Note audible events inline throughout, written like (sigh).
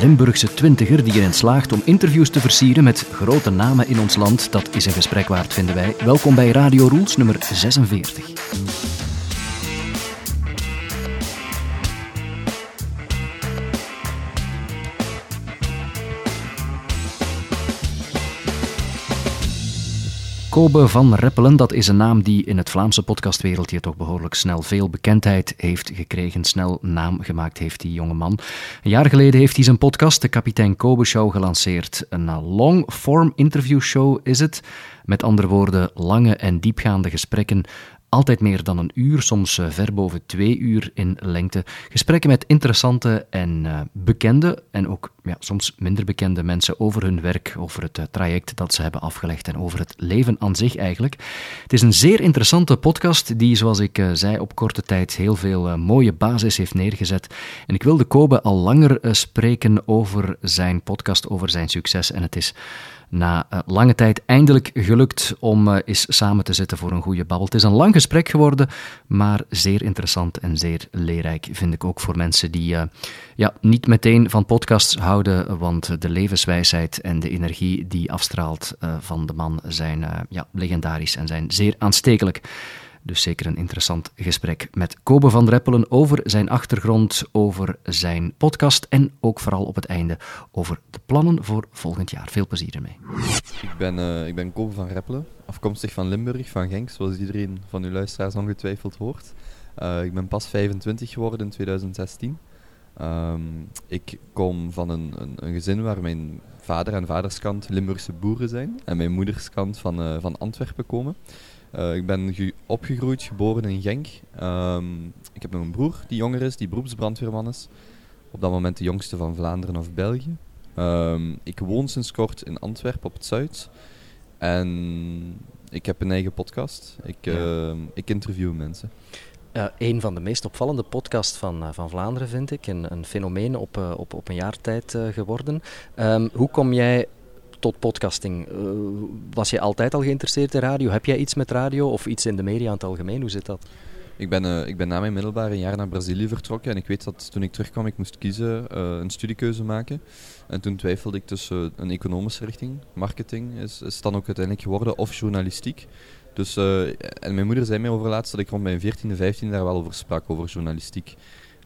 Limburgse twintiger die erin slaagt om interviews te versieren met grote namen in ons land. Dat is een gesprek waard, vinden wij. Welkom bij Radio Rules nummer 46. Kobe van Reppelen, dat is een naam die in het Vlaamse podcastwereldje toch behoorlijk snel veel bekendheid heeft gekregen. Snel naam gemaakt heeft die jonge man. Een jaar geleden heeft hij zijn podcast, de Kapitein Kobe Show, gelanceerd. Een long-form interview show is het. Met andere woorden, lange en diepgaande gesprekken altijd meer dan een uur, soms eh, ver boven twee uur in lengte. Gesprekken met interessante en uh, bekende en ook ja, soms minder bekende mensen over hun werk, over het uh, traject dat ze hebben afgelegd en over het leven aan zich eigenlijk. Het is een zeer interessante podcast die, zoals ik zei, op korte tijd heel veel mooie basis heeft neergezet. En ik wilde Kobe al langer spreken over zijn podcast, over zijn succes. En het is na uh, lange tijd eindelijk gelukt om uh, eens samen te zitten voor een goede babbel. Het is een lang gesprek geworden, maar zeer interessant en zeer leerrijk, vind ik ook voor mensen die uh, ja, niet meteen van podcasts houden, want de levenswijsheid en de energie die afstraalt van de man zijn ja, legendarisch en zijn zeer aanstekelijk. Dus zeker een interessant gesprek met Kobe van Reppelen over zijn achtergrond, over zijn podcast en ook vooral op het einde over de plannen voor volgend jaar. Veel plezier ermee. Ik ben, uh, ik ben Kobe van Reppelen, afkomstig van Limburg, van Genk, zoals iedereen van uw luisteraars ongetwijfeld hoort. Uh, ik ben pas 25 geworden in 2016. Um, ik kom van een, een, een, gezin waar mijn vader en vaderskant Limburgse boeren zijn en mijn moederskant van, uh, van Antwerpen komen. Uh, ik ben ge opgegroeid, geboren in Genk. Um, ik heb nog een broer die jonger is, die beroepsbrandweerman is. Op dat moment de jongste van Vlaanderen of België. Um, ik woon sinds kort in Antwerpen op het Zuid. En ik heb een eigen podcast. Ik, ja. uh, ik interview mensen. Uh, een van de meest opvallende podcasts van, uh, van Vlaanderen, vind ik. Een, een fenomeen op, uh, op, op een jaar tijd geworden. Um, hoe kom jij tot podcasting. Uh, was je altijd al geïnteresseerd in radio? Heb jij iets met radio of iets in de media in het algemeen? Hoe zit dat? Ik ben, uh, ik ben na mijn middelbare een jaar naar Brazilië vertrokken en ik weet dat toen ik terugkwam ik moest kiezen, uh, een studiekeuze maken. En toen twijfelde ik tussen een economische richting, marketing is, is dan ook uiteindelijk geworden, of journalistiek. Dus, en mijn moeder zei mij over laatst dat ik rond mijn 14e, 15e daar wel over sprak, over journalistiek.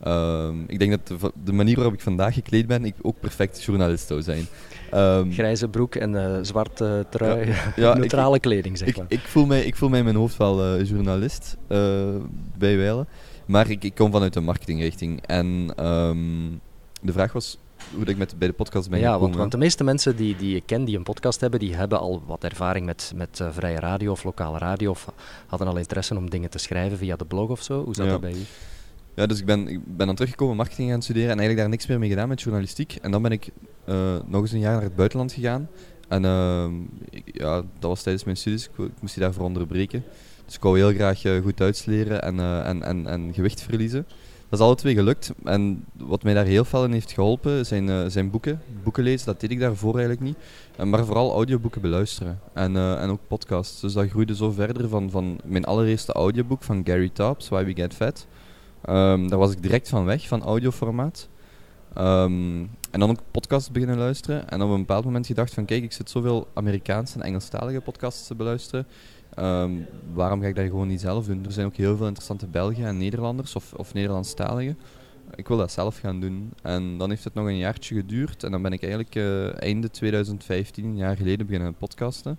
Uh, ik denk dat de, manier waarop ik vandaag gekleed ben, ik ook perfect journalist zou zijn. Um, Grijze broek en uh, zwarte trui, ja, (laughs) ja, neutrale ik, kleding zeg maar. Ik, ik, voel mij, ik voel mij in mijn hoofd wel uh, journalist, uh, bij wijlen. Maar ik, ik kom vanuit de marketingrichting. En um, de vraag was hoe ik met, bij de podcast ben ja, gekomen. Want, want de meeste mensen die, die ik ken die een podcast hebben, die hebben al wat ervaring met, met uh, vrije radio of lokale radio. Of hadden al interesse om dingen te schrijven via de blog of zo. Hoe zat ja. dat bij u? Dus ik ben, ik ben dan teruggekomen marketing gaan studeren en eigenlijk daar niks meer mee gedaan met journalistiek. En dan ben ik uh, nog eens een jaar naar het buitenland gegaan. En ik, ja, dat was tijdens mijn studies, ik, moest die daarvoor onderbreken. Dus ik wou heel graag uh, goed Duits leren en, uh, en, en, en gewicht verliezen. Dat is alle twee gelukt. En wat mij daar heel veel in heeft geholpen zijn, zijn boeken. Boeken lezen, dat deed ik daarvoor eigenlijk niet. maar vooral audioboeken beluisteren. En, en ook podcasts. Dus dat groeide zo verder van, van mijn allereerste audioboek van Gary Taubes, Why We Get Fat. Um, daar was ik direct van weg, van audioformaat. Um, en dan ook podcasts beginnen luisteren. En op een bepaald moment gedacht van kijk, ik zit zoveel Amerikaanse en Engelstalige podcasts te beluisteren. Um, waarom ga ik dat gewoon niet zelf doen? Er zijn ook heel veel interessante Belgen en Nederlanders of, of Nederlandstaligen. Ik wil dat zelf gaan doen. En dan heeft het nog een jaartje geduurd. En dan ben ik eigenlijk uh, einde 2015, een jaar geleden, beginnen podcasten.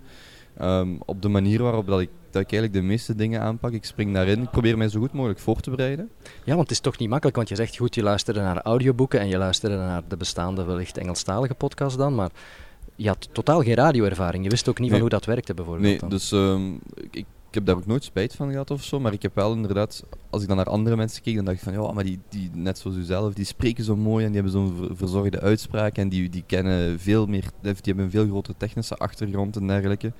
Um, op de manier waarop dat ik, dat ik eigenlijk de meeste dingen aanpak. Ik spring daarin, ik probeer mij zo goed mogelijk voor te bereiden. Ja, want het is toch niet makkelijk, want je zegt goed, je luisterde naar audioboeken en je luisterde naar de bestaande wellicht Engelstalige podcast dan, maar je had totaal geen radioervaring. Je wist ook niet nee. van hoe dat werkte bijvoorbeeld. Nee, dan. dus um, ik, ik heb daar ook nooit spijt van gehad of zo, maar ik heb wel inderdaad, als ik dan naar andere mensen keek, dan dacht ik van, ja, maar die, die net zoals u zelf, die spreken zo mooi en die hebben zo'n verzorgde uitspraak en die, die kennen veel meer, die hebben een veel grotere technische achtergrond en dergelijke.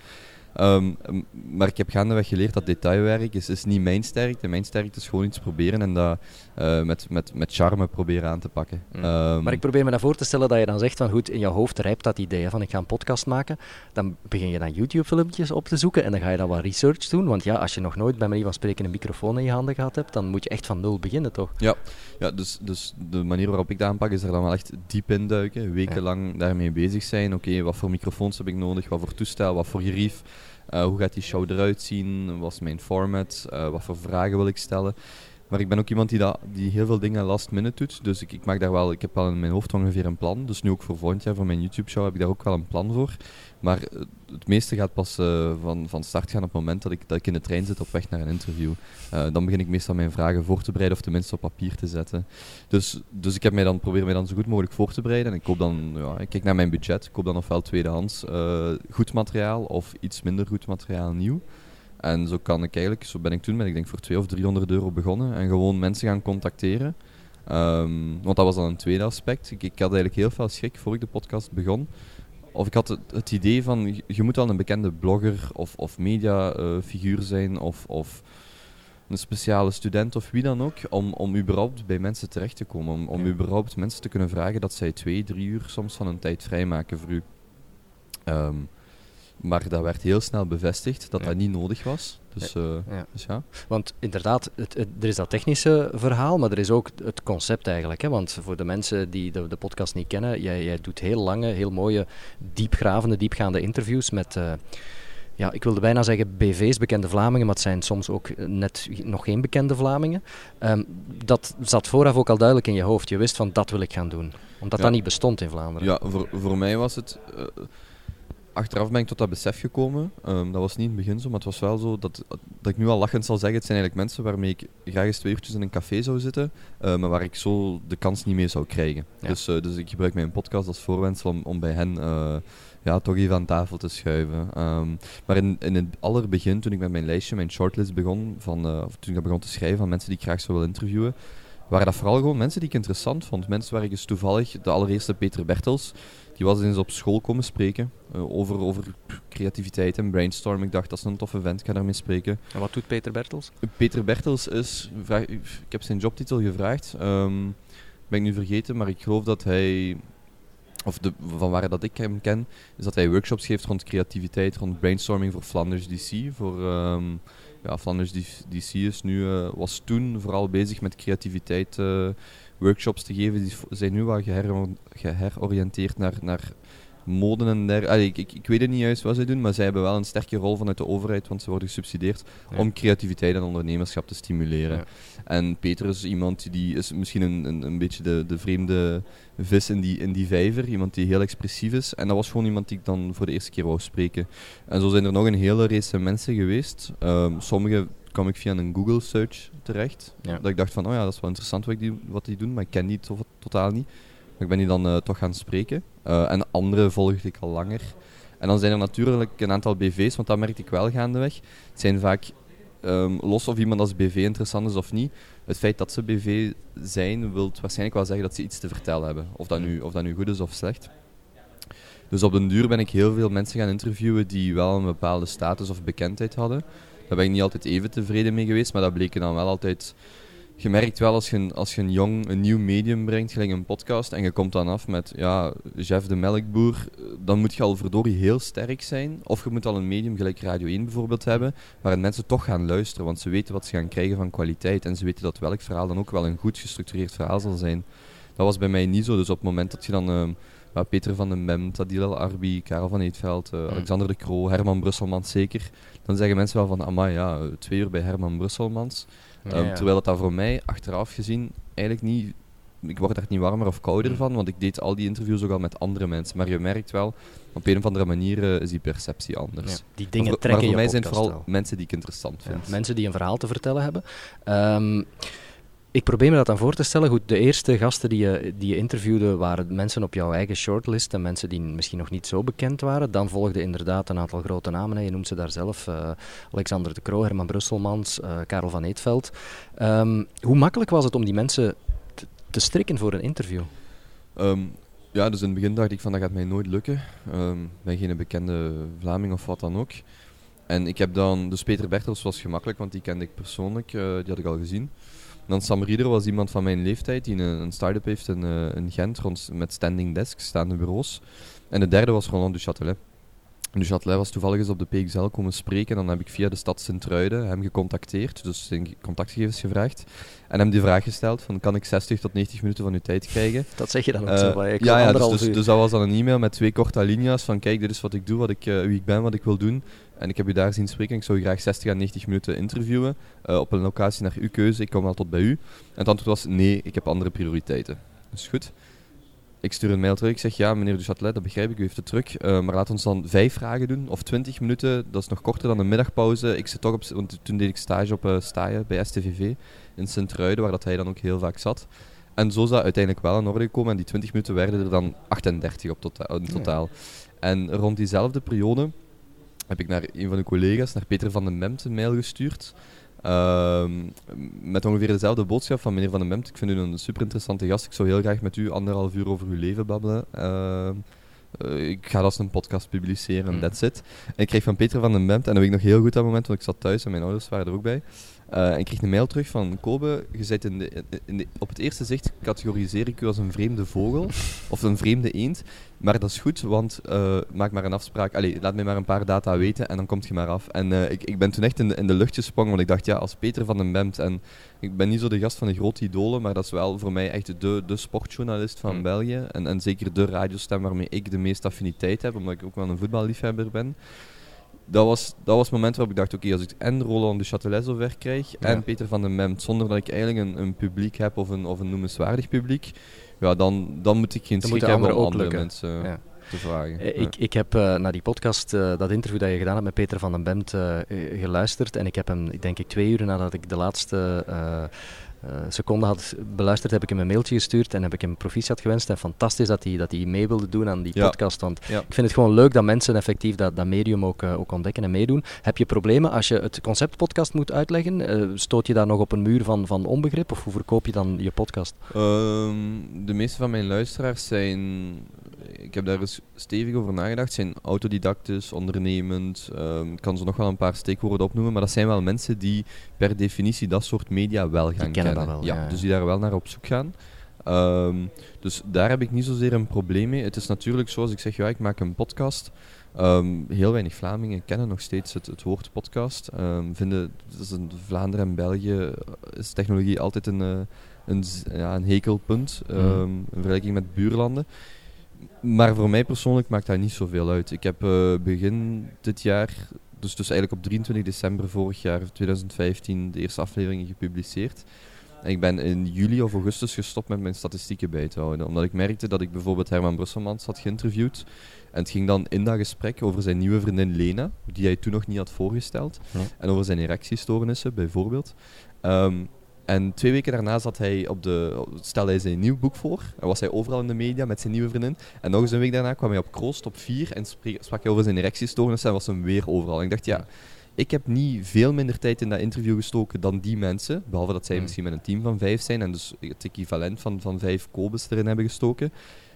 Ehm, maar ik heb gaandeweg geleerd dat detailwerk is, is niet mijn sterkte. Mijn sterkte is gewoon iets proberen en dat eh, met, met, met charme proberen aan te pakken. Mm. Ehm, Maar ik probeer me dan voor te stellen dat je dan zegt van goed, in jouw hoofd rijpt dat idee van ik ga een podcast maken. Dan begin je dan YouTube-filmpjes op te zoeken en dan ga je dan wat research doen. Want ja, als je nog nooit bij manier van spreken een microfoon in je handen gehad hebt, dan moet je echt van nul beginnen toch? Ja, ja dus, dus de manier waarop ik dat aanpak is er dan wel echt diep in duiken. Wekenlang daarmee bezig zijn. Oké, wat voor microfoons heb ik nodig? Wat voor toestel? Wat voor gerief? Eh, hoe gaat die show eruit zien? Wat is mijn format? Eh, wat voor vragen wil ik stellen? Maar ik ben ook iemand die, die heel veel dingen last minute doet. Dus ik, ik, maak daar wel, ik heb wel in mijn hoofd ongeveer een plan. Dus nu ook voor volgend jaar, voor mijn YouTube-show, heb ik daar ook wel een plan voor. Maar eh, het meeste gaat pas eh, van, van start gaan op het moment dat ik, dat ik in de trein zit op weg naar een interview. Eh, dan begin ik meestal mijn vragen voor te bereiden of tenminste op papier te zetten. Dus, dus ik heb mij dan, probeer mij dan zo goed mogelijk voor te bereiden. En ik koop dan, ja, ik kijk naar mijn budget. Ik koop dan ofwel tweedehands eh, goed materiaal of iets minder goed materiaal nieuw. En zo kan ik eigenlijk, zo ben ik toen met, ik denk voor 200 of 300 euro begonnen en gewoon mensen gaan contacteren. Ehm, want dat was dan een tweede aspect. Ik, ik had eigenlijk heel veel schrik voor ik de podcast begon. Of ik had het, het idee van, je- moet wel een bekende blogger of, of mediafiguur zijn of, of een speciale student of wie dan ook, om, om überhaupt bij mensen terecht te komen. Om, om Ja. überhaupt mensen te kunnen vragen dat zij twee, drie uur soms van hun tijd vrijmaken voor u. Ehm, maar dat werd heel snel bevestigd dat Ja. dat niet nodig was. Dus, eh, Ja. dus ja. Want inderdaad, het, het- er is dat technische verhaal, maar er is ook het concept eigenlijk. Hè? Want voor de mensen die de, de podcast niet kennen, jij, jij doet heel lange, heel mooie, diepgravende, diepgaande interviews met, eh, ja, ik wilde bijna zeggen BV's, bekende Vlamingen, maar het zijn soms ook eh, net nog geen bekende Vlamingen. Ehm, dat zat vooraf ook al duidelijk in je hoofd. Je wist van dat wil ik gaan doen. Omdat Ja. dat niet bestond in Vlaanderen. Ja, voor, voor mij was het. eh, achteraf ben ik tot dat besef gekomen. Ehm, dat was niet in het begin zo, maar het was wel zo dat, dat ik nu al lachend zal zeggen: het zijn eigenlijk mensen waarmee ik graag eens twee uurtjes in een café zou zitten, eh, maar waar ik zo de kans niet mee zou krijgen. Ja. Dus, eh, dus ik gebruik mijn podcast als voorwendsel om, om bij hen eh, ja, toch even aan tafel te schuiven. Ehm, maar in, in het allerbegin, toen ik met mijn lijstje, mijn shortlist begon, van, eh, of toen ik dat begon te schrijven van mensen die ik graag zou willen interviewen, waren dat vooral gewoon mensen die ik interessant vond. Mensen waar ik eens toevallig, de allereerste Peter Bertels, die was eens op school komen spreken eh, over, over creativiteit en brainstorming. Ik dacht, dat is een toffe vent, ik ga daarmee spreken. En wat doet Peter Bertels? Peter Bertels is, vraag, ik heb zijn jobtitel gevraagd, ehm, ben ik nu vergeten, maar ik geloof dat hij, of de, van waar dat ik hem ken, is dat hij workshops geeft rond creativiteit, rond brainstorming voor Flanders DC. Voor, ehm, ja, Flanders DC is nu, eh, was toen vooral bezig met creativiteit eh, workshops te geven. Die zijn nu wel geher, geheroriënteerd naar, naar moden en der. Allee, ik, ik, ik weet het niet juist wat zij doen, maar zij hebben wel een sterke rol vanuit de overheid, want ze worden gesubsidieerd Ja. om creativiteit en ondernemerschap te stimuleren. Ja. En Peter is iemand die is misschien een, een, een beetje de, de vreemde vis in die, in die vijver. Iemand die heel expressief is. En dat was gewoon iemand die ik dan voor de eerste keer wou spreken. En zo zijn er nog een hele race mensen geweest. Ehm, sommige kwam ik via een Google search terecht. Ja. Dat ik dacht van, oh ja, dat is wel interessant wat, die, wat die doen, maar ik ken die to- totaal niet. Maar ik ben die dan eh, toch gaan spreken. Eh, en andere volgde ik al langer. En dan zijn er natuurlijk een aantal BV's, want dat merkte ik wel gaandeweg. Het zijn vaak, ehm, los of iemand als BV interessant is of niet, het feit dat ze BV zijn, wil waarschijnlijk wel zeggen dat ze iets te vertellen hebben. Of dat nu, of dat nu goed is of slecht. Dus op den duur ben ik heel veel mensen gaan interviewen die wel een bepaalde status of bekendheid hadden. Daar ben ik niet altijd even tevreden mee geweest, maar dat bleken dan wel altijd... Je merkt wel als je, als je een jong, een nieuw medium brengt, gelijk een podcast, en je komt dan af met, ja, Jeff de Melkboer, dan moet je al verdorie heel sterk zijn. Of je moet al een medium, gelijk Radio 1 bijvoorbeeld, hebben, waarin mensen toch gaan luisteren, want ze weten wat ze gaan krijgen van kwaliteit. En ze weten dat welk verhaal dan ook wel een goed gestructureerd verhaal zal zijn. Dat was bij mij niet zo, dus op het moment dat je dan... ehm, ja, Peter van den Mem, Tadil El Arbi, Karel van Eetveld, eh, Alexander de Croo, Herman Brusselmans zeker. Dan zeggen mensen wel van, amai ja, twee uur bij Herman Brusselmans. Ja, Ehm, ja. Terwijl dat daar voor mij, achteraf gezien, eigenlijk niet... Ik word daar niet warmer of kouder Mm. van, want ik deed al die interviews ook al met andere mensen. Maar je merkt wel, op een of andere manier eh, is die perceptie anders. Ja, die Maar dingen voor, trekken maar voor je mij zijn vooral wel. mensen die ik interessant vind. mensen die een verhaal te vertellen hebben. Ehm, ik probeer me dat dan voor te stellen. Goed, de eerste gasten die je, die je interviewde waren mensen op jouw eigen shortlist en mensen die misschien nog niet zo bekend waren. Dan volgden inderdaad een aantal grote namen. Hè. Je noemt ze daar zelf. eh, Alexander de Croo, Herman Brusselmans, eh, Karel van Eetveld. Ehm, hoe makkelijk was het om die mensen te, strikken voor een interview? Ehm, ja, dus in het begin dacht ik van dat gaat mij nooit lukken. Ehm, Ik ben geen bekende Vlaming of wat dan ook. En ik heb dan, dus Peter Bertels was gemakkelijk, want die kende ik persoonlijk, die had ik al gezien. Dan Sam Rieder was iemand van mijn leeftijd die een, een start-up heeft in, in Gent rond, met standing desks, staande bureaus. En de derde was Roland Duchatelet. Châtelet was toevallig eens op de PXL komen spreken. Dan heb ik via de stad Sint-Truiden hem gecontacteerd, dus zijn contactgegevens gevraagd. En hem die vraag gesteld: van, kan ik 60 tot 90 minuten van uw tijd krijgen? (laughs) Dat zeg je dan ook uh, zo. Ik ja, ja dus, dus, dus, dat was dan een e-mail met twee korte alinea's van kijk, dit is wat ik doe, wat ik, uh, wie ik ben, wat ik wil doen. En ik heb u daar zien spreken. Ik zou u graag 60 à 90 minuten interviewen uh, op een locatie naar uw keuze. Ik kom wel tot bij u. En het antwoord was nee, ik heb andere prioriteiten. Dus goed. Ik stuur een mail terug. Ik zeg ja, meneer Duchatelet, dat begrijp ik, u heeft het druk. Uh, maar laat ons dan vijf vragen doen, of twintig minuten. Dat is nog korter dan een middagpauze. Ik zit toch op, want toen deed ik stage op uh, Staaien bij STVV in Sint-Truiden, waar dat hij dan ook heel vaak zat. En zo is dat uiteindelijk wel in orde gekomen. En die 20 minuten werden er dan 38 op tota in totaal. En rond diezelfde periode heb ik naar een van uw collega's, naar Peter van den Memt, een mail gestuurd. Uh, met ongeveer dezelfde boodschap van meneer Van den Bemt. Ik vind u een super interessante gast. Ik zou heel graag met u anderhalf uur over uw leven babbelen. Uh, ik ga dat een podcast publiceren, mm. that's it. En ik kreeg van Peter van den Bemt, en dat weet ik nog heel goed dat moment, want ik zat thuis en mijn ouders waren er ook bij. Uh, ik kreeg een mail terug van Kobe. Je zit in de, in de, op het eerste zicht categoriseer ik u als een vreemde vogel (laughs) of een vreemde eend. Maar dat is goed, want uh, maak maar een afspraak. Allee, laat mij maar een paar data weten en dan komt je maar af. En uh, ik, ik ben toen echt in de, in de lucht gesprongen, want ik dacht, ja, als Peter van den Bemt, en ik ben niet zo de gast van de grote idolen, maar dat is wel voor mij echt de, de sportjournalist van mm. België. En, en zeker de radiostem waarmee ik de meeste affiniteit heb, omdat ik ook wel een voetballiefhebber ben dat was, dat was het moment waarop ik dacht, oké, als ik en Roland de Châtelet zover krijg en Peter van den Memt, zonder dat ik eigenlijk een, een publiek heb of een, of een noemenswaardig publiek, ja, dan, dan moet ik geen schrik hebben om andere mensen ja. te vragen. Eh, ik, ik heb uh, naar die podcast, uh, dat interview dat je gedaan hebt met Peter van den Bemt, geluisterd en ik heb hem, denk ik, twee uur nadat ik de laatste seconde had beluisterd, heb ik hem een mailtje gestuurd en heb ik hem proficiat gewenst. En fantastisch dat hij, dat hij mee wilde doen aan die podcast. Want ik vind het gewoon leuk dat mensen effectief dat, dat medium ook, uh, ook ontdekken en meedoen. Heb je problemen als je het concept podcast moet uitleggen? Uh, stoot je daar nog op een muur van, van onbegrip of hoe verkoop je dan je podcast? Um, de meeste van mijn luisteraars zijn ik heb daar eens stevig over nagedacht. zijn autodidactisch, ondernemend. Um, ik kan ze nog wel een paar steekwoorden opnoemen. Maar dat zijn wel mensen die per definitie dat soort media wel gaan kennen. kennen. Wel, ja, Dus die daar wel naar op zoek gaan. Um, dus daar heb ik niet zozeer een probleem mee. Het is natuurlijk zoals ik zeg, ja, ik maak een podcast. Um, heel weinig Vlamingen kennen nog steeds het, het woord podcast. Um, vinden, dus in Vlaanderen en België is technologie altijd een, uh, een, ja, een hekelpunt mm. in vergelijking met buurlanden. Maar voor mij persoonlijk maakt dat niet zoveel uit. Ik heb uh, begin dit jaar, dus, dus eigenlijk op 23 december vorig jaar, 2015, de eerste afleveringen gepubliceerd. En ik ben in juli of augustus gestopt met mijn statistieken bij te houden. Omdat ik merkte dat ik bijvoorbeeld Herman Brusselmans had geïnterviewd. En het ging dan in dat gesprek over zijn nieuwe vriendin Lena, die hij toen nog niet had voorgesteld. En over zijn erectiestoornissen bijvoorbeeld. Um, en twee weken daarna zat hij op de, stelde hij zijn nieuw boek voor. En was hij overal in de media met zijn nieuwe vriendin. En nog eens een week daarna kwam hij op Kroost op 4 en sprak hij over zijn erectiestoornissen en was hem weer overal. En ik dacht, ja, ik heb niet veel minder tijd in dat interview gestoken dan die mensen. Behalve dat zij hmm. misschien met een team van vijf zijn en dus het equivalent van, van vijf kobes erin hebben gestoken.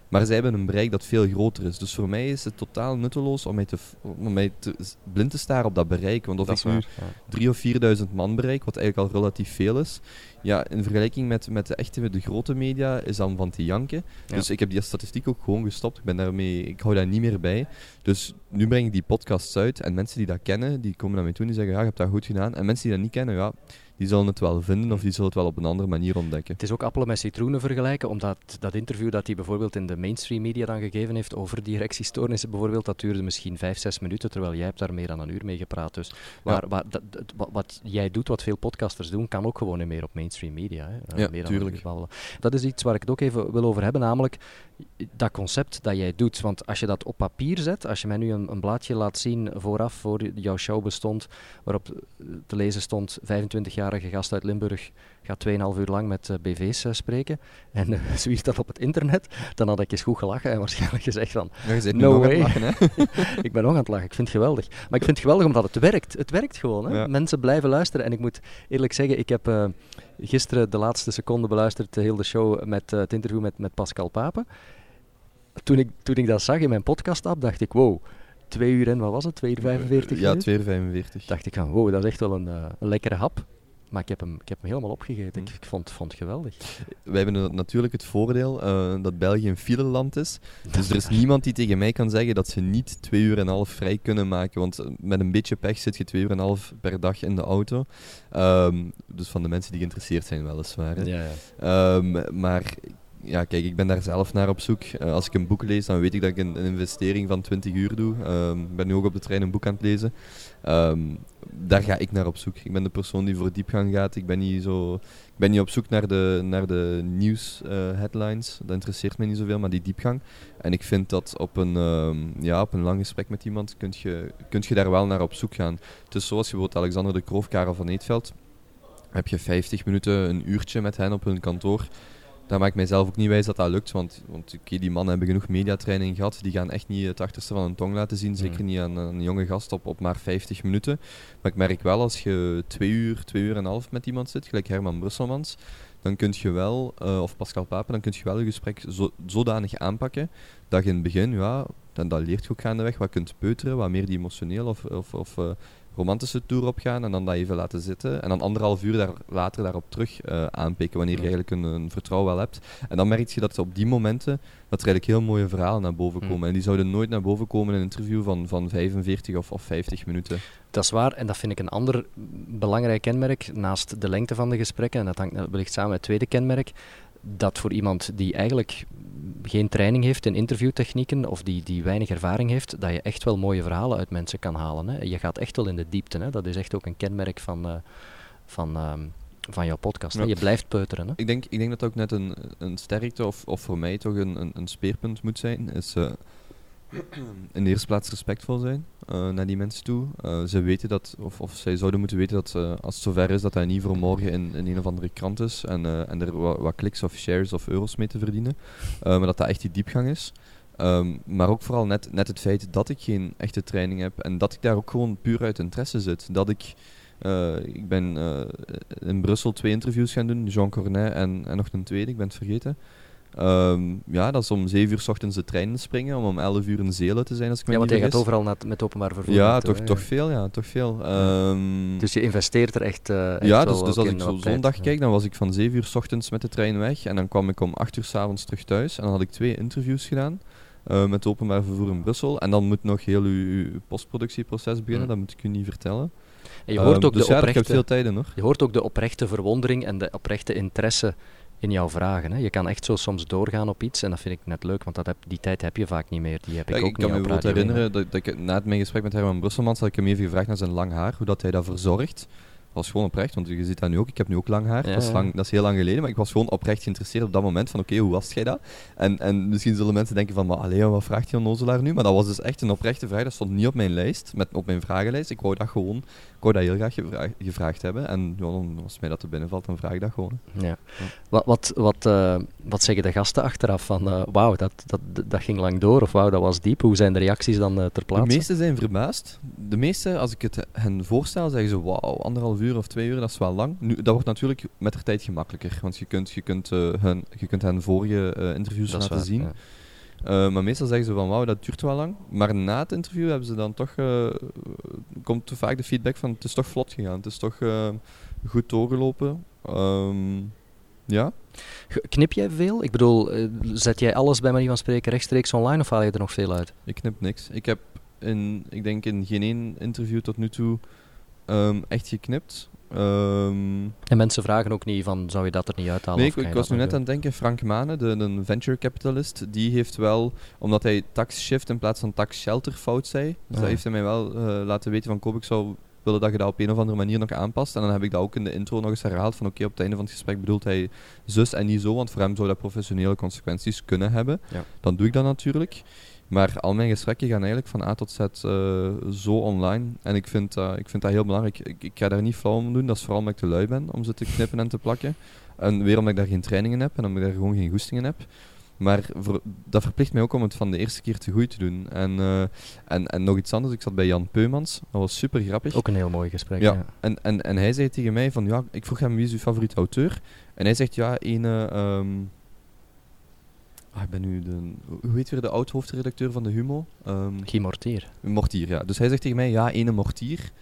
Maar zij hebben een bereik dat veel groter is. Dus voor mij is het totaal nutteloos om mij, te, om mij te, blind te staren op dat bereik. Want of ik nu drie of 4.000 man bereik, wat eigenlijk al relatief veel is, ja, in vergelijking met, met de echte, de grote media, is dan van te janken. Dus ik heb die statistiek ook gewoon gestopt. Ik, ben daarmee, ik hou daar niet meer bij. Dus nu breng ik die podcasts uit en mensen die dat kennen, die komen naar mij toe en die zeggen, ja, je hebt dat goed gedaan. En mensen die dat niet kennen, ja, die zullen het wel vinden of die zullen het wel op een andere manier ontdekken. Het is ook appelen met citroenen vergelijken, omdat dat interview dat hij bijvoorbeeld in de mainstream media dan gegeven heeft over die erectiestoornissen bijvoorbeeld, dat duurde misschien vijf, zes minuten, terwijl jij hebt daar meer dan een uur mee gepraat. Dus waar, waar, dat, wat, wat, jij doet, wat veel podcasters doen, kan ook gewoon niet meer op mainstream media. Hè. Ja, meer tuurlijk. Dat is iets waar ik het ook even wil over hebben, namelijk dat concept dat jij doet. Want als je dat op papier zet, als je mij nu een, een blaadje laat zien vooraf, voor jouw show bestond, waarop te lezen stond 25 jarige gast uit Limburg gaat 2,5 uur lang met uh, BV's uh, spreken en (laughs) uh, zwiert dat op het internet, dan had ik eens goed gelachen en waarschijnlijk gezegd van, ja, je no way. Lachen, hè? (laughs) ik ben nog aan het lachen, ik vind het geweldig. Maar ik vind het geweldig omdat het werkt. Het werkt gewoon. Hè? Mensen blijven luisteren en ik moet eerlijk zeggen, ik heb gisteren de laatste seconde beluisterd, heel de show met het interview met, met Pascal Papen. Toen ik, toen ik dat zag in mijn podcast-app, dacht ik, wow, 2 uur en wat was het? 2 uur 45 Ja, minuten? 2 uur 45. dacht ik van, wow, dat is echt wel een, eh, een lekkere hap. Maar ik heb hem, ik heb hem helemaal opgegeten. Mm. Ik, ik vond, vond het geweldig. Wij hebben natuurlijk het voordeel eh, dat België een fileland is. Dus er is niemand die tegen mij kan zeggen dat ze niet twee uur en een half vrij kunnen maken. Want eh, met een beetje pech zit je twee uur en een half per dag in de auto. Ehm, dus van de mensen die geïnteresseerd zijn, weliswaar. Ja, ja. Ehm, maar ja, kijk, ik ben daar zelf naar op zoek. Eh, als ik een boek lees, dan weet ik dat ik een, investering van 20 uur doe. Ehm, ik ben nu ook op de trein een boek aan het lezen. Ehm, daar ga ik naar op zoek. Ik ben de persoon die voor diepgang gaat. Ik ben niet, zo, ik ben niet op zoek naar de, naar de nieuws eh. Dat interesseert me niet zoveel, maar die diepgang. En ik vind dat op een, ehm, ja, op een lang gesprek met iemand kun je, kunt je daar wel naar op zoek gaan. Is zoals je bijvoorbeeld Alexander de Kroof, Karel van Eetveld. Heb je 50 minuten, een uurtje met hen op hun kantoor. Daar maak ik mijzelf ook niet wijs dat dat lukt, want, want die mannen hebben genoeg mediatraining gehad. Die gaan echt niet het achterste van hun tong laten zien, zeker Mm. niet aan een jonge gast op, op maar 50 minuten. Maar ik merk wel, als je twee uur, twee uur en een half met iemand zit, gelijk Herman Brusselmans, dan kun je wel, eh, of Pascal Papen, dan kun je wel je gesprek zo, zodanig aanpakken dat je in het begin, ja, dan, dat leert je ook gaandeweg, wat kunt peuteren, wat meer die emotioneel of, of, of eh, romantische tour opgaan en dan dat even laten zitten. En dan anderhalf uur daar, later daarop terug eh, aanpikken, wanneer je eigenlijk een, een vertrouwen wel hebt. En dan merk je dat op die momenten, dat er eigenlijk heel mooie verhalen naar boven Mm. komen. En die zouden nooit naar boven komen in een interview van, van 45 of, of 50 minuten. Dat is waar en dat vind ik een ander belangrijk kenmerk naast de lengte van de gesprekken. En dat hangt wellicht samen met het tweede kenmerk. Dat voor iemand die eigenlijk geen training heeft in interviewtechnieken of die, die weinig ervaring heeft, dat je echt wel mooie verhalen uit mensen kan halen. Hè. Je gaat echt wel in de diepte. Hè. Dat is echt ook een kenmerk van, eh, van, ehm, van jouw podcast. Ja. Je blijft peuteren. Hè. Ik denk, ik denk dat dat ook net een, een sterkte, of, of voor mij toch een, een, een speerpunt moet zijn, is eh, (clears throat) in de eerste plaats respectvol zijn eh, naar die mensen toe. Eh, ze weten dat, of, of zij zouden moeten weten dat eh, als het zover is, dat hij niet voor morgen in, in een of andere krant is en, en er wat, wat kliks of shares of euro's mee te verdienen. Maar dat dat echt die diepgang is. Ehm, maar ook vooral net, net het feit dat ik geen echte training heb en dat ik daar ook gewoon puur uit interesse zit. Dat ik, ik ben in Brussel twee interviews gaan doen, Jean Cornet en, en nog een tweede, ik ben het vergeten. Ehm, ja, dat is om 7 uur s ochtends de trein te springen, om om 11 uur in Zelen te zijn als ik me Ja, want je gaat overal naar, met openbaar vervoer. Ja, naartoe, toch, hè. toch veel, ja, toch veel. Ehm, Dus je investeert er echt, eh echt ja, dus, dus als ik zo zondag Ja. kijk, dan was ik van 7 uur s ochtends met de trein weg en dan kwam ik om 8 uur s avonds terug thuis en dan had ik twee interviews gedaan eh, met openbaar vervoer in Brussel en dan moet nog heel uw, uw postproductieproces beginnen, Mm. dat moet ik u niet vertellen. En je hoort Ehm, ook dus de ja, oprechte... veel tijd in hoor. Je hoort ook de oprechte verwondering en de oprechte interesse in jouw vragen. Hè. Je kan echt zo soms doorgaan op iets en dat vind ik net leuk, want dat heb, die tijd heb je vaak niet meer. Die heb ik Ja, ook ik kan me bijvoorbeeld herinneren dat, dat ik na mijn gesprek met Herman Brusselmans had ik hem even gevraagd naar zijn lang haar, hoe dat hij dat verzorgt. Dat was gewoon oprecht, want je ziet dat nu ook. Ik heb nu ook lang haar. Ja, dat, is lang, dat is heel lang geleden, maar ik was gewoon oprecht geïnteresseerd op dat moment van oké, hoe was jij dat? En, en misschien zullen mensen denken van, maar allee, wat vraagt die onnozelaar nu? Maar dat was dus echt een oprechte vraag. Dat stond niet op mijn lijst, met, op mijn vragenlijst. Ik wou dat gewoon, ik wou dat heel graag gevraagd, gevraagd hebben. En ja, dan, als mij dat te binnen valt, dan vraag ik dat gewoon. Ja. Wat, wat, wat, eh, wat zeggen de gasten achteraf van eh, wauw, dat, dat, dat ging lang door of wauw, dat was diep? Hoe zijn de reacties dan eh, ter De plaatse? meesten zijn verbaasd. De meeste, als ik het hen voorstel, zeggen ze wauw, anderhalf uur of twee uur, dat is wel lang. Nu, dat wordt natuurlijk met de tijd gemakkelijker, want je kunt, je kunt, eh, hun, je kunt hen vorige eh, interviews Dat laten waar, zien. ja. Eh, maar meestal zeggen ze van wauw, dat duurt wel lang. Maar na het interview hebben ze dan toch, komt vaak de feedback van het is toch vlot gegaan, het is toch goed doorgelopen. Ehm, ja. Knip jij veel? Ik bedoel, zet jij alles bij manier van spreken rechtstreeks online of haal je er nog veel uit? Ik knip niks. Ik heb in, ik denk in geen één interview tot nu toe ehm, echt geknipt. Ehm, En mensen vragen ook niet van, zou je dat er niet uithalen? nee, ik, was nu net aan het denken, Frank Mane, de, een venture capitalist, die heeft wel, omdat hij tax shift in plaats van tax shelter fout zei, dus Ah. dat heeft hij mij wel eh, laten weten van, Koop, ik zou willen dat je dat op een of andere manier nog aanpast. En dan heb ik dat ook in de intro nog eens herhaald, van oké, op het einde van het gesprek bedoelt hij zus en niet zo, want voor hem zou dat professionele consequenties kunnen hebben. Ja. Dan doe ik dat natuurlijk. Maar al mijn gesprekken gaan eigenlijk van A tot Z eh, zo online. En ik vind, dat- ik vind dat heel belangrijk. Ik, ik ga daar niet flauw om doen. Dat is vooral omdat ik te lui ben om ze te knippen en te plakken. En weer omdat ik daar geen trainingen heb en omdat ik daar gewoon geen goestingen heb. Maar voor, dat verplicht mij ook om het van de eerste keer te goed te doen. En, eh, en, en nog iets anders. Ik zat bij Jan Peumans. Dat was super grappig. Ook een heel mooi gesprek. Ja. Ja. En, en, en hij zei tegen mij van, ja, ik vroeg hem wie is uw favoriete auteur. En hij zegt, ja, ene, ehm Ah, ik ben nu de... Hoe heet weer de oud-hoofdredacteur van de Humo? Um, Guy Mortier. Mortier, ja. Dus hij zegt tegen mij, ja, ene Mortier.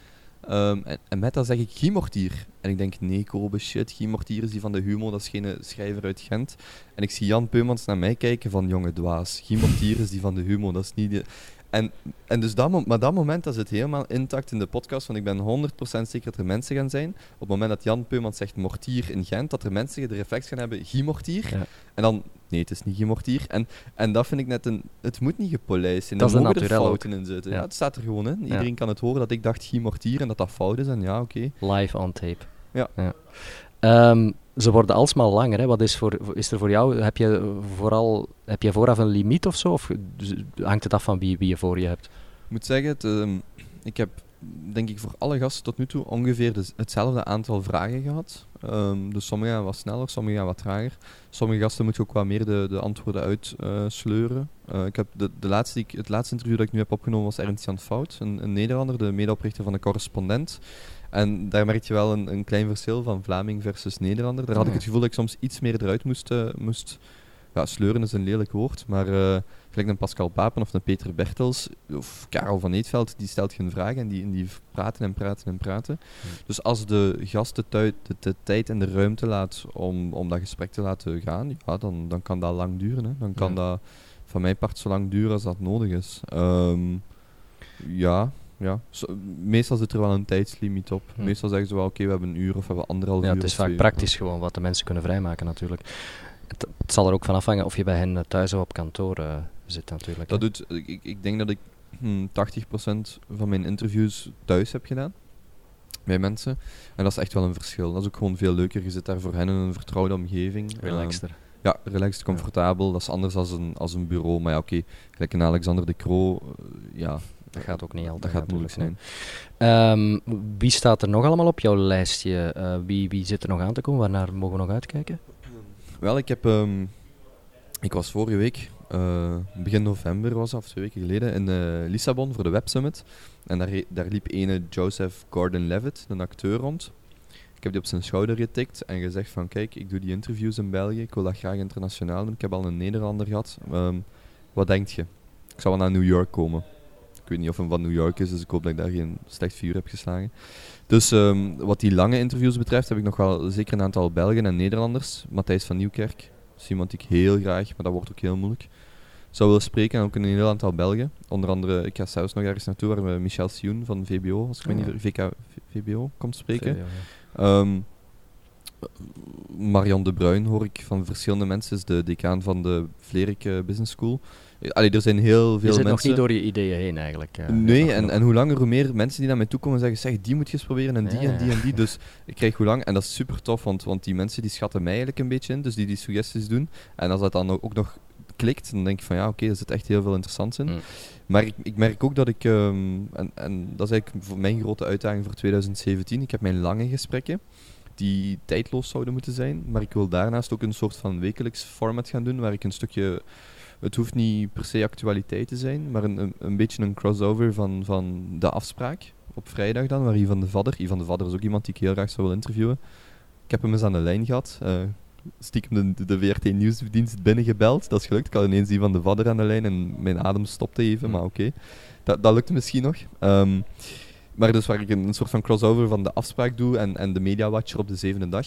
Um, en, en, met dat zeg ik Guy Mortier. En ik denk, nee, Kobe, shit, Guy Mortier is die van de Humo, dat is geen schrijver uit Gent. En ik zie Jan Peumans naar mij kijken van, jonge dwaas, Guy Mortier is die van de Humo, dat is niet... De... En, en dus dat, maar dat moment dat zit helemaal intact in de podcast, want ik ben 100% zeker dat er mensen gaan zijn, op het moment dat Jan Peumans zegt Mortier in Gent, dat er mensen de reflex gaan hebben, Guy Mortier. Ja. En dan, nee, het is niet Guy Mortier. En, en dat vind ik net een, het moet niet gepolijst zijn, dat er mogen er fouten ook. in zitten. Ja. het staat er gewoon in. Iedereen kan het horen dat ik dacht Guy Mortier en dat dat fout is, en ja, oké. Live on tape. Ja. ja. Um, ze worden alsmaar langer. Hè. Wat is, voor, is er voor jou? Heb je, vooral, heb je vooraf een limiet of zo? Of hangt het af van wie, wie je voor je hebt? Ik moet zeggen, uh, ik heb denk ik voor alle gasten tot nu toe ongeveer de, hetzelfde aantal vragen gehad. Um, dus sommige wat sneller, sommige gaan wat trager. Sommige gasten moeten ook wat meer de, de antwoorden uitsleuren. Uh, uh, ik heb de, de laatste, ik, het laatste interview dat ik nu heb opgenomen was Ernst Jan Fout, een, een Nederlander, de medeoprichter van de correspondent. En daar merk je wel een, een klein verschil van Vlaming versus Nederlander. Daar had ik het gevoel dat ik soms iets meer eruit moest, uh, moest ja, sleuren is een lelijk woord, maar uh, gelijk een Pascal Papen of een Peter Bertels of Karel van Eetveld, die stelt geen vragen en die, die praten en praten en praten. Dus als de gast de, de, tijd en de ruimte laat om, om dat gesprek te laten gaan, ja, dan, dan kan dat lang duren. Hè. Dan kan dat van mijn part zo lang duren als dat nodig is. Um, ja, ja. meestal zit er wel een tijdslimiet op. Meestal zeggen ze wel, oké, we hebben een uur of we hebben anderhalf ja, uur. Het is vaak praktisch gewoon wat de mensen kunnen vrijmaken natuurlijk. Het, het, zal er ook van afhangen of je bij hen thuis of op kantoor uh, zit natuurlijk. Dat doet, ik, ik denk dat ik hm, 80% van mijn interviews thuis heb gedaan. Bij mensen. En dat is echt wel een verschil. Dat is ook gewoon veel leuker. Je zit daar voor hen in een vertrouwde omgeving. Relaxter. Uh, ja, relaxed, comfortabel. Ja. Dat is anders dan een, als een bureau. Maar ja, oké. Okay. Gelijk een Alexander de Croo, uh, ja, dat gaat ook niet altijd. Dat gaat moeilijk zijn. Um, wie staat er nog allemaal op jouw lijstje? Uh, wie, wie zit er nog aan te komen? Waarnaar mogen we nog uitkijken? Wel, ik heb... Um, ik was vorige week, uh, begin november was dat, of twee weken geleden, in uh, Lissabon voor de Web Summit. En daar, daar liep ene Joseph Gordon-Levitt, een acteur, rond. Ik heb die op zijn schouder getikt en gezegd van kijk, ik doe die interviews in België, ik wil dat graag internationaal doen. Ik heb al een Nederlander gehad. Um, wat denk je? Ik zal wel naar New York komen. Ik weet niet of hij van New York is, dus ik hoop dat ik daar geen slecht vuur heb geslagen. Dus um, wat die lange interviews betreft, heb ik nog wel zeker een aantal Belgen en Nederlanders. Matthijs van Nieuwkerk is iemand die ik heel graag, maar dat wordt ook heel moeilijk, zou willen spreken. En ook een heel aantal Belgen. Onder andere, ik ga zelfs nog ergens naartoe waar we Michel Sioen van VBO, als ik oh, ja. niet VK, VBO komt spreken. VBO, ja. um, Marion de Bruin hoor ik van verschillende mensen, is de decaan van de Vlerik Business School. Allee, er zijn heel veel mensen... Je zit mensen... nog niet door je ideeën heen eigenlijk. Uh, nee, en, en hoe langer hoe meer mensen die naar mij toe komen en zeggen, zeg, die moet je eens proberen en die ja, en die en die. Dus ik krijg hoe lang, en dat is super tof, want, want die mensen die schatten mij eigenlijk een beetje in, dus die die suggesties doen. En als dat dan ook nog klikt, dan denk ik van ja, oké, okay, er zit echt heel veel interessants in. Mm. Maar ik, ik merk ook dat ik, um, en, en dat is eigenlijk voor mijn grote uitdaging voor 2017, ik heb mijn lange gesprekken die tijdloos zouden moeten zijn, maar ik wil daarnaast ook een soort van wekelijks format gaan doen, waar ik een stukje het hoeft niet per se actualiteit te zijn, maar een, een, een, beetje een crossover van, van de afspraak op vrijdag dan, waar Ivan de Vadder, Ivan de Vadder is ook iemand die ik heel graag zou willen interviewen. Ik heb hem eens aan de lijn gehad, uh, stiekem de, de VRT Nieuwsdienst binnengebeld, dat is gelukt. Ik had ineens Ivan de Vadder aan de lijn en mijn adem stopte even, maar oké. Okay. Dat, dat lukte misschien nog. Um, maar dus waar ik een, een, soort van crossover van de afspraak doe en, en de Media Watcher op de zevende dag.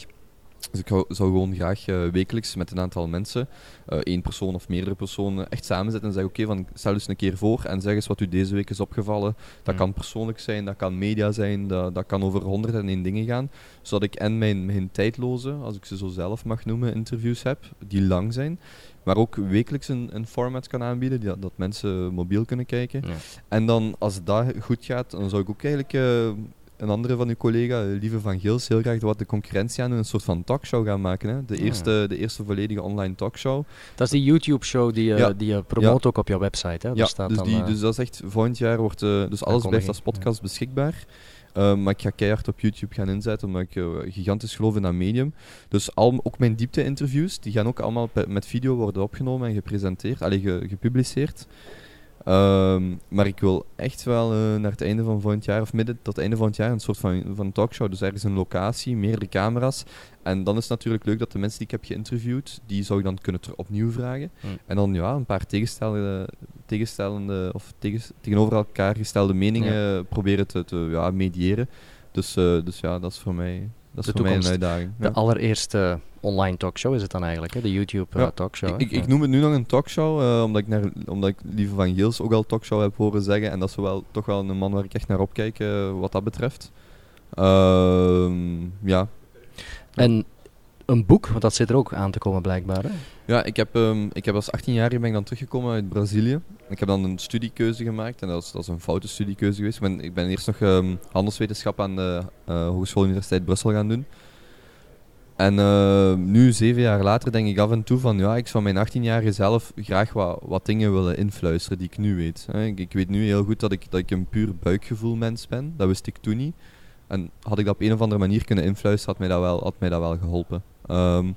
Dus ik zou gewoon graag uh, wekelijks met een aantal mensen, uh, één persoon of meerdere personen, echt samenzetten en zeggen: Oké, okay, stel eens een keer voor en zeg eens wat u deze week is opgevallen. Dat mm. kan persoonlijk zijn, dat kan media zijn, dat, dat kan over honderd en één dingen gaan. Zodat ik en mijn, mijn tijdloze, als ik ze zo zelf mag noemen, interviews heb, die lang zijn. Maar ook wekelijks een, een format kan aanbieden, die, dat mensen mobiel kunnen kijken. Ja. En dan, als dat goed gaat, dan zou ik ook eigenlijk. Uh, een andere van uw collega, Lieve van Gils, heel graag wat de concurrentie aan een soort van talkshow gaan maken. Hè? De, ja. eerste, de eerste volledige online talkshow. Dat is die YouTube-show die, ja. die je promoot ja. ook op jouw website. Hè? Ja, staat dus, dan, die, uh, dus dat is echt, volgend jaar wordt, uh, dus alles blijft als podcast beschikbaar. Uh, maar ik ga keihard op YouTube gaan inzetten, omdat ik uh, gigantisch geloof in dat medium. Dus al, ook mijn diepte-interviews, die gaan ook allemaal met video worden opgenomen en gepresenteerd, allee, ge, gepubliceerd. Ehm, maar ik wil echt wel eh, naar het einde van volgend jaar, of midden tot het einde van het jaar, een soort van, van talkshow. Dus ergens een locatie, meerdere camera's. En dan is het natuurlijk leuk dat de mensen die ik heb geïnterviewd, die zou ik dan kunnen ter- opnieuw vragen. Hmm. En dan ja, een paar tegenstellende, tegenstellende of tegens- tegenover elkaar gestelde meningen proberen te, te ja, mediëren. Dus, eh, dus ja, dat is voor mij, dat is De een uitdaging. De allereerste online talkshow is het dan eigenlijk, hè? de YouTube eh, talkshow. Ik, ik, noem het nu nog een talkshow, eh, omdat, ik naar, omdat ik Lieve van Geels ook al talkshow heb horen zeggen. En dat is wel, toch wel een man waar ik echt naar opkijk, eh, wat dat betreft. Ehm, ja. En een boek, want dat zit er ook aan te komen blijkbaar. Hè? ja, ik heb, ehm, ik heb als 18-jarige ben ik dan teruggekomen uit Brazilië. Ik heb dan een studiekeuze gemaakt en dat is, dat een foute studiekeuze geweest. Ik ben, ik ben eerst nog ehm, handelswetenschap aan de eh, Hogeschool Universiteit Brussel gaan doen. En eh, nu, zeven jaar later, denk ik af en toe van ja, ik zou mijn 18-jarige zelf graag wat, wat dingen willen influisteren die ik nu weet. Ik, ik weet nu heel goed dat ik, dat ik een puur buikgevoel mens ben. Dat wist ik toen niet. En had ik dat op een of andere manier kunnen influisteren, had mij dat wel, had mij dat wel geholpen. Ehm,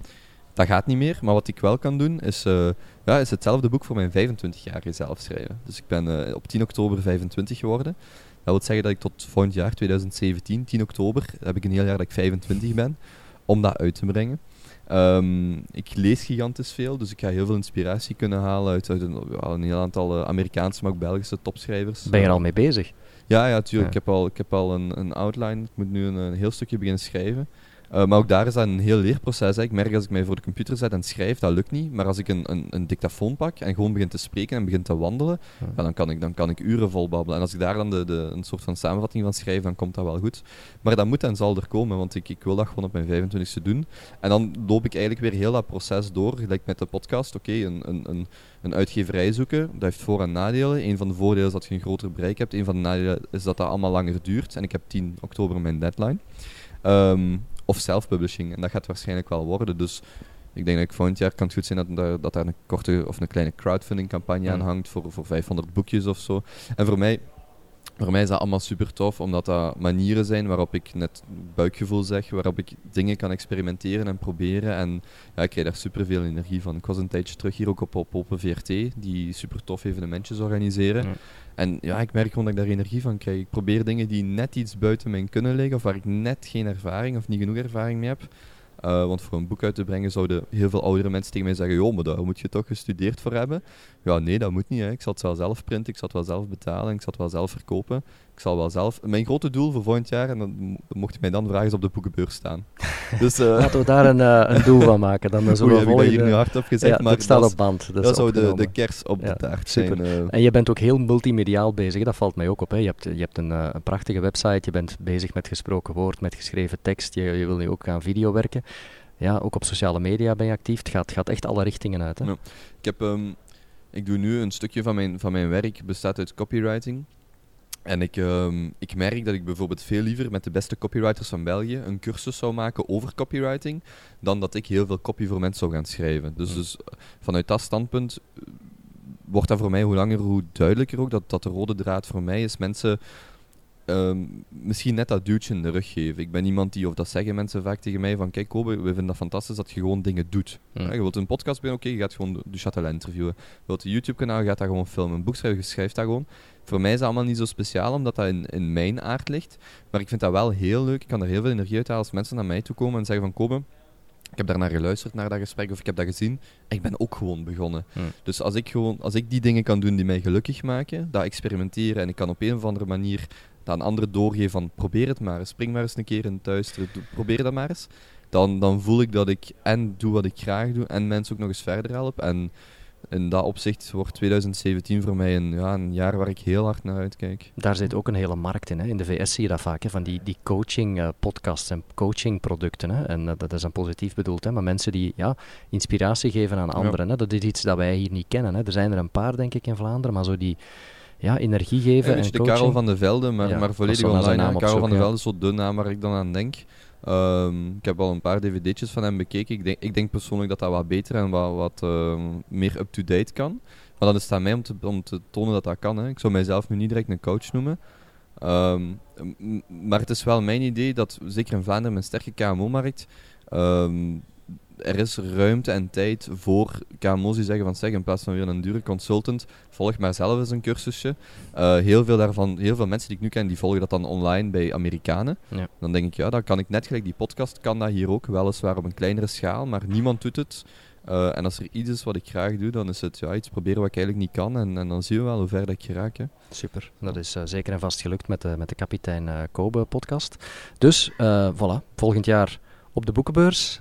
dat gaat niet meer, maar wat ik wel kan doen, is, eh, ja, is hetzelfde boek voor mijn 25-jarige zelf schrijven. Dus ik ben eh, op 10 oktober 25 geworden. Dat wil zeggen dat ik tot volgend jaar, 2017, 10 oktober, heb ik een heel jaar dat ik 25 ben, om dat uit te brengen. Ehm, ik lees gigantisch veel, dus ik ga heel veel inspiratie kunnen halen uit, uit een, heel aantal eh, Amerikaanse, maar ook Belgische topschrijvers. Ben je er al mee bezig? Ja, ja, tuurlijk. Ja. Ik heb al, ik heb al een, een outline. Ik moet nu een, een heel stukje beginnen schrijven. Eh, maar ook daar is dat een heel leerproces. Hè. Ik merk als ik mij voor de computer zet en schrijf, dat lukt niet. Maar als ik een, een, een dictafoon pak en gewoon begin te spreken en begin te wandelen, Ja. ja, dan, kan ik, dan kan ik uren vol babbelen. En als ik daar dan de, de, een soort van samenvatting van schrijf, dan komt dat wel goed. Maar dat moet en zal er komen, want ik, ik wil dat gewoon op mijn 25e doen. En dan loop ik eigenlijk weer heel dat proces door, gelijk met de podcast. Oké, een, een, een, een uitgeverij zoeken, dat heeft voor- en nadelen. Een van de voordelen is dat je een groter bereik hebt. Een van de nadelen is dat dat allemaal langer duurt. En ik heb 10 oktober mijn deadline. Ehm, of self-publishing. En dat gaat waarschijnlijk wel worden. Dus ik denk dat ik volgend jaar kan het goed zijn dat, daar- dat daar een korte of een kleine crowdfunding campagne aan hangt voor, voor 500 boekjes of zo. En voor mij, voor mij is dat allemaal super tof, omdat dat manieren zijn waarop ik net buikgevoel zeg, waarop ik dingen kan experimenteren en proberen. En ja, ik krijg daar super veel energie van. Ik was een tijdje terug hier ook op, op Open VRT, die super tof evenementjes organiseren. Ja. En ja, ik merk gewoon dat ik daar energie van krijg. Ik probeer dingen die net iets buiten mijn kunnen liggen, of waar ik net geen ervaring of niet genoeg ervaring mee heb. Eh, want voor een boek uit te brengen zouden heel veel oudere mensen tegen mij zeggen: Joh, maar daar moet je toch gestudeerd voor hebben. Ja, nee, dat moet niet. Ik zal het wel zelf printen, ik zal het wel zelf betalen, ik zal het wel zelf verkopen. Zal wel zelf. Mijn grote doel voor volgend jaar, en dan mo- mocht je mij dan vragen, is op de boekenbeurs staan. (laughs) dus, eh Laten we daar een, eh, een doel van maken. Dan oei, zullen we heb ik dat hier nu hardop gezegd, ja, maar staat op band. Dat, dat, zou de, de kers op Ja, de taart super. zijn. eh. En je bent ook heel multimediaal bezig, dat valt mij ook op. Hè. Je hebt, je hebt een, eh, een prachtige website, je bent bezig met gesproken woord, met geschreven tekst, je, je wil nu ook aan video werken. Ja, ook op sociale media ben je actief. Het gaat, gaat echt alle richtingen uit. Hè. Ja. Ik, heb, ehm, ik doe nu een stukje van mijn, van mijn werk bestaat uit copywriting. En ik, ehm, ik merk dat ik bijvoorbeeld veel liever met de beste copywriters van België een cursus zou maken over copywriting, dan dat ik heel veel copy voor mensen zou gaan schrijven. Dus, Hmm. dus eh, vanuit dat standpunt eh, wordt dat voor mij hoe langer hoe duidelijker ook, dat, dat de rode draad voor mij is mensen ehm, misschien net dat duwtje in de rug geven. Ik ben iemand die, of dat zeggen mensen vaak tegen mij, van kijk Kobe, we vinden dat fantastisch dat je gewoon dingen doet. Ja, je wilt een podcast beginnen, oké, je gaat gewoon Du Châtelet interviewen. Je wilt een YouTube-kanaal, je gaat dat gewoon filmen. Een boek schrijven, je schrijft dat gewoon. Voor mij is dat allemaal niet zo speciaal, omdat dat in, in mijn aard ligt. Maar ik vind dat wel heel leuk. Ik kan er heel veel energie uit halen als mensen naar mij toe komen en zeggen van Kobe, ik heb daar naar geluisterd, naar dat gesprek, of ik heb dat gezien. En ik ben ook gewoon begonnen. Hmm. Dus als ik, gewoon, als ik die dingen kan doen die mij gelukkig maken, dat experimenteren en ik kan op een of andere manier dat aan anderen doorgeven van probeer het maar eens, spring maar eens een keer in het doe- probeer dat maar eens. Dan, dan voel ik dat ik en doe wat ik graag doe en mensen ook nog eens verder help. En in dat opzicht wordt 2017 voor mij een, ja, een jaar waar ik heel hard naar uitkijk. Daar zit ook een hele markt in. Hè. In de VS zie je dat vaak, hè, van die, die coaching-podcasts en coaching-producten. Hè. En eh, dat is dan positief bedoeld, hè, maar mensen die ja, inspiratie geven aan anderen. Hè. Dat is iets dat wij hier niet kennen. Hè. Er zijn er een paar, denk ik, in Vlaanderen, maar zo die ja, energie geven en de. Karel van de Velde, maar, Ja, maar volledig online. Karel van de Velde is zo de naam waar ik dan aan denk. Ehm, ik heb al een paar dvd'tjes van hem bekeken. Ik denk, ik denk persoonlijk dat dat wat beter en wat, wat ehm, meer up-to-date kan. Maar dan is het aan mij om te, tonen dat dat kan. Hè. Ik zou mijzelf nu niet direct een coach noemen. Ehm, maar het is wel mijn idee dat, zeker in Vlaanderen, mijn sterke KMO-markt, er is ruimte en tijd voor KMO's die zeggen van zeg, in plaats van weer een dure consultant, volg maar zelf eens een cursusje. Uh, heel veel daarvan, heel veel mensen die ik nu ken, die volgen dat dan online bij Amerikanen. Ja. Dan denk ik, ja, dan kan ik net gelijk die podcast, kan dat hier ook, weliswaar op een kleinere schaal, maar niemand doet het. Uh, en als er iets is wat ik graag doe, dan is het ja, iets proberen wat ik eigenlijk niet kan. En, en dan zien we wel hoe ver dat ik geraak. Hè. Super, dat is uh, zeker en vast gelukt met de, met de Kapitein uh, Kobe podcast. Dus voilà, volgend jaar op de boekenbeurs,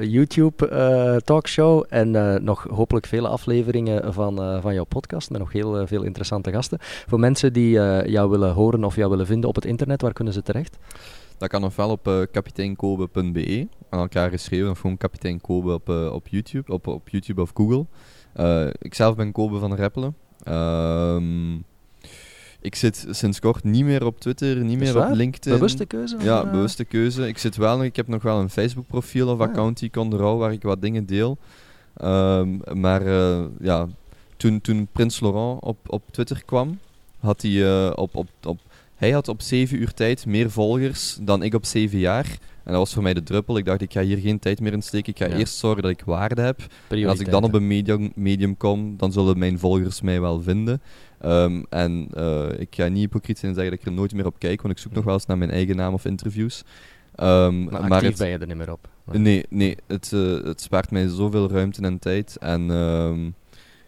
YouTube talkshow en nog hopelijk vele afleveringen van, van jouw podcast met nog heel veel interessante gasten. Voor mensen die jou willen horen of jou willen vinden op het internet, waar kunnen ze terecht? Dat kan ofwel op uh, aan elkaar geschreven, of gewoon kapitein Kobe op, op, YouTube, op, op YouTube of Google. Uh, ik zelf ben Kobe van Reppelen. Uh, ik zit sinds kort niet meer op Twitter, niet meer op LinkedIn. Bewuste keuze? Ja, bewuste keuze. Ik, zit wel, ik heb nog wel een Facebook profiel of ah, account die ik onderhoud waar ik wat dingen deel. Um, maar ja, toen, toen Prins Laurent op, op Twitter kwam, had hij op, op, op hij had op 7 uur tijd meer volgers dan ik op 7 jaar. En dat was voor mij de druppel. Ik dacht, ik ga hier geen tijd meer in steken. Ik ga eerst zorgen dat ik waarde heb. En als ik dan op een medium, medium kom, dan zullen mijn volgers mij wel vinden. Um, en uh, ik ga niet hypocriet zijn en zeggen dat ik er nooit meer op kijk, want ik zoek nog wel eens naar mijn eigen naam of interviews. Um, maar, maar het, ben je er niet meer op? Nee, nee het, uh, het spaart mij zoveel ruimte en tijd. En um,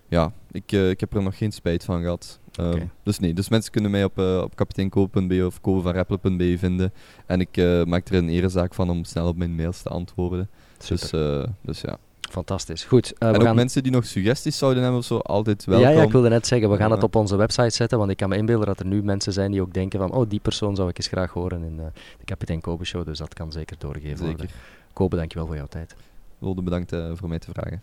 ja, ik, uh, ik heb er nog geen spijt van gehad. Ehm, dus nee, dus mensen kunnen mij op, uh, op kapiteinkoop.be of kovenvanrappelen.be vinden. En ik uh, maak er een erezaak van om snel op mijn mails te antwoorden. Dus, dus ja. Fantastisch. Goed. en ook gaan... mensen die nog suggesties zouden hebben of zo, altijd welkom. Ja, ja ik wilde net zeggen, we gaan het op onze website zetten, want ik kan me inbeelden dat er nu mensen zijn die ook denken van, oh, die persoon zou ik eens graag horen in de Kapitein Kobe Show, dus dat kan zeker doorgegeven zeker. worden. Kobe, dankjewel voor jouw tijd. Wilde bedankt voor mij te vragen.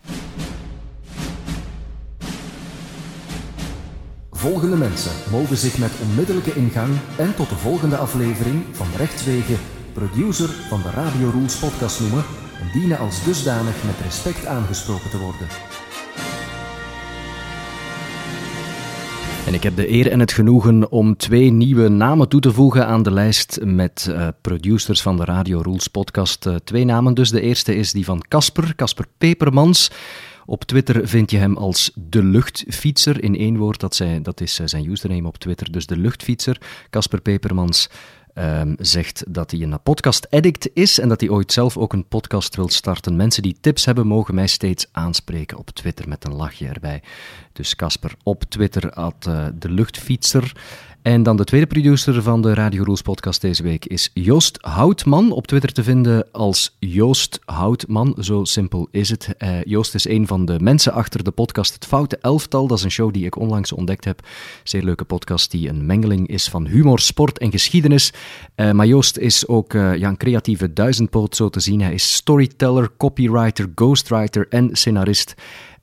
Volgende mensen mogen zich met onmiddellijke ingang en tot de volgende aflevering van Rechtswege producer van de Radio Rules podcast noemen en dienen als dusdanig met respect aangesproken te worden. En ik heb de eer en het genoegen om twee nieuwe namen toe te voegen aan de lijst met uh, producers van de Radio Rules podcast. Uh, twee namen dus. De eerste is die van Casper, Casper Pepermans. Op Twitter vind je hem als de luchtfietser in één woord. Dat, zijn, dat is eh, zijn username op Twitter. Dus de luchtfietser. Casper Pepermans um, zegt dat hij een podcast addict is en dat hij ooit zelf ook een podcast wil starten. Mensen die tips hebben, mogen mij steeds aanspreken op Twitter met een lachje erbij. Dus Casper op Twitter at uh, de luchtfietser. En dan de tweede producer van de Radio Rules podcast deze week is Joost Houtman. Op Twitter te vinden als Joost Houtman. Zo simpel is het. Uh, Joost is een van de mensen achter de podcast Het Foute Elftal. Dat is een show die ik onlangs ontdekt heb. Zeer leuke podcast die een mengeling is van humor, sport en geschiedenis. Uh, maar Joost is ook uh, ja, een creatieve duizendpoot zo te zien. Hij is storyteller, copywriter, ghostwriter en scenarist.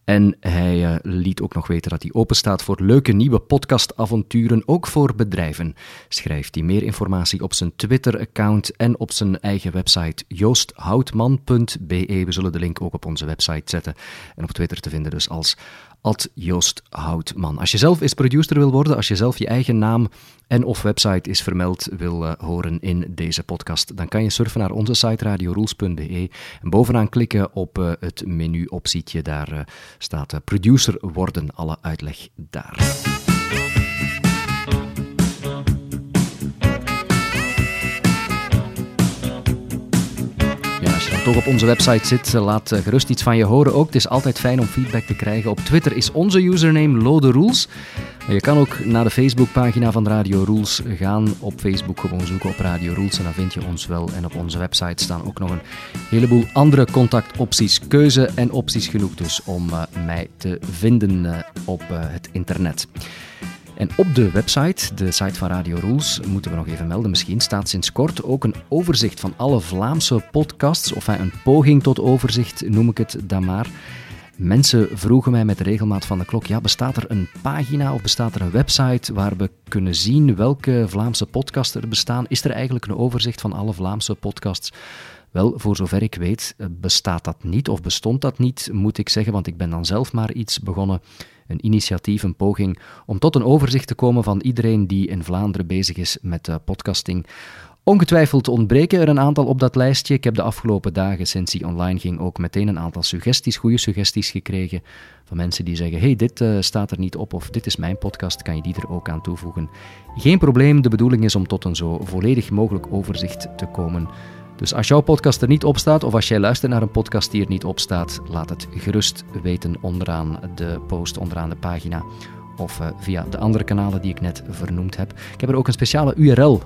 En hij uh, liet ook nog weten dat hij openstaat voor leuke nieuwe podcastavonturen, ook voor bedrijven. Schrijft hij meer informatie op zijn Twitter-account en op zijn eigen website joosthoutman.be. We zullen de link ook op onze website zetten en op Twitter te vinden dus als Ad Joost Houtman. Als je zelf eens producer wil worden, als je zelf je eigen naam en of website is vermeld wil uh, horen in deze podcast, dan kan je surfen naar onze site radiorules.be en bovenaan klikken op uh, het menu-optietje. Daar uh, staat producer worden, alle uitleg daar. Toch op onze website zit, eh, laat eh, gerust iets van je horen ook. Het is altijd fijn om feedback te krijgen. Op Twitter is onze username Lode Rules. Je kan ook naar de Facebookpagina van Radio Rules gaan. Op Facebook gewoon zoeken op Radio Rules en dan vind je ons wel. En op onze website staan ook nog een heleboel andere contactopties. Keuze en opties genoeg dus om uh, mij te vinden op het internet. En op de website, de site van Radio Rules, moeten we nog even melden, misschien staat sinds kort ook een overzicht van alle Vlaamse podcasts, of een poging tot overzicht noem ik het dan maar. Mensen vroegen mij met de regelmaat van de klok: ja, bestaat er een pagina of bestaat er een website waar we kunnen zien welke Vlaamse podcasts er bestaan? Is er eigenlijk een overzicht van alle Vlaamse podcasts? Wel, voor zover ik weet, bestaat dat niet of bestond dat niet, moet ik zeggen, want ik ben dan zelf maar iets begonnen een initiatief, een poging om tot een overzicht te komen van iedereen die in Vlaanderen bezig is met uh, podcasting Ongetwijfeld ontbreken er een aantal op dat lijstje. Ik heb de afgelopen dagen sinds die online ging ook meteen een aantal suggesties, goede suggesties gekregen van mensen die zeggen: hey, dit uh, staat er niet op of dit is mijn podcast, kan je die er ook aan toevoegen? Geen probleem, de bedoeling is om tot een zo volledig mogelijk overzicht te komen. Dus als jouw podcast er niet op staat, of als jij luistert naar een podcast die er niet op staat, laat het gerust weten onderaan de post, onderaan de pagina. Of uh, via de andere kanalen die ik net vernoemd heb. Ik heb er ook een speciale URL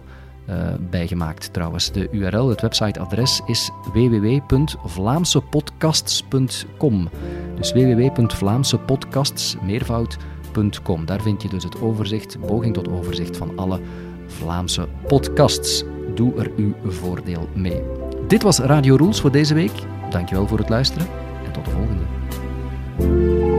uh, bijgemaakt trouwens. De URL, het websiteadres is www.vlaamsepodcasts.com. Dus www.vlaamsepodcasts, meervoud.com. Daar vind je dus het overzicht, poging tot overzicht van alle Vlaamse podcasts doe er uw voordeel mee. Dit was Radio Rules voor deze week. Dankjewel voor het luisteren en tot de volgende.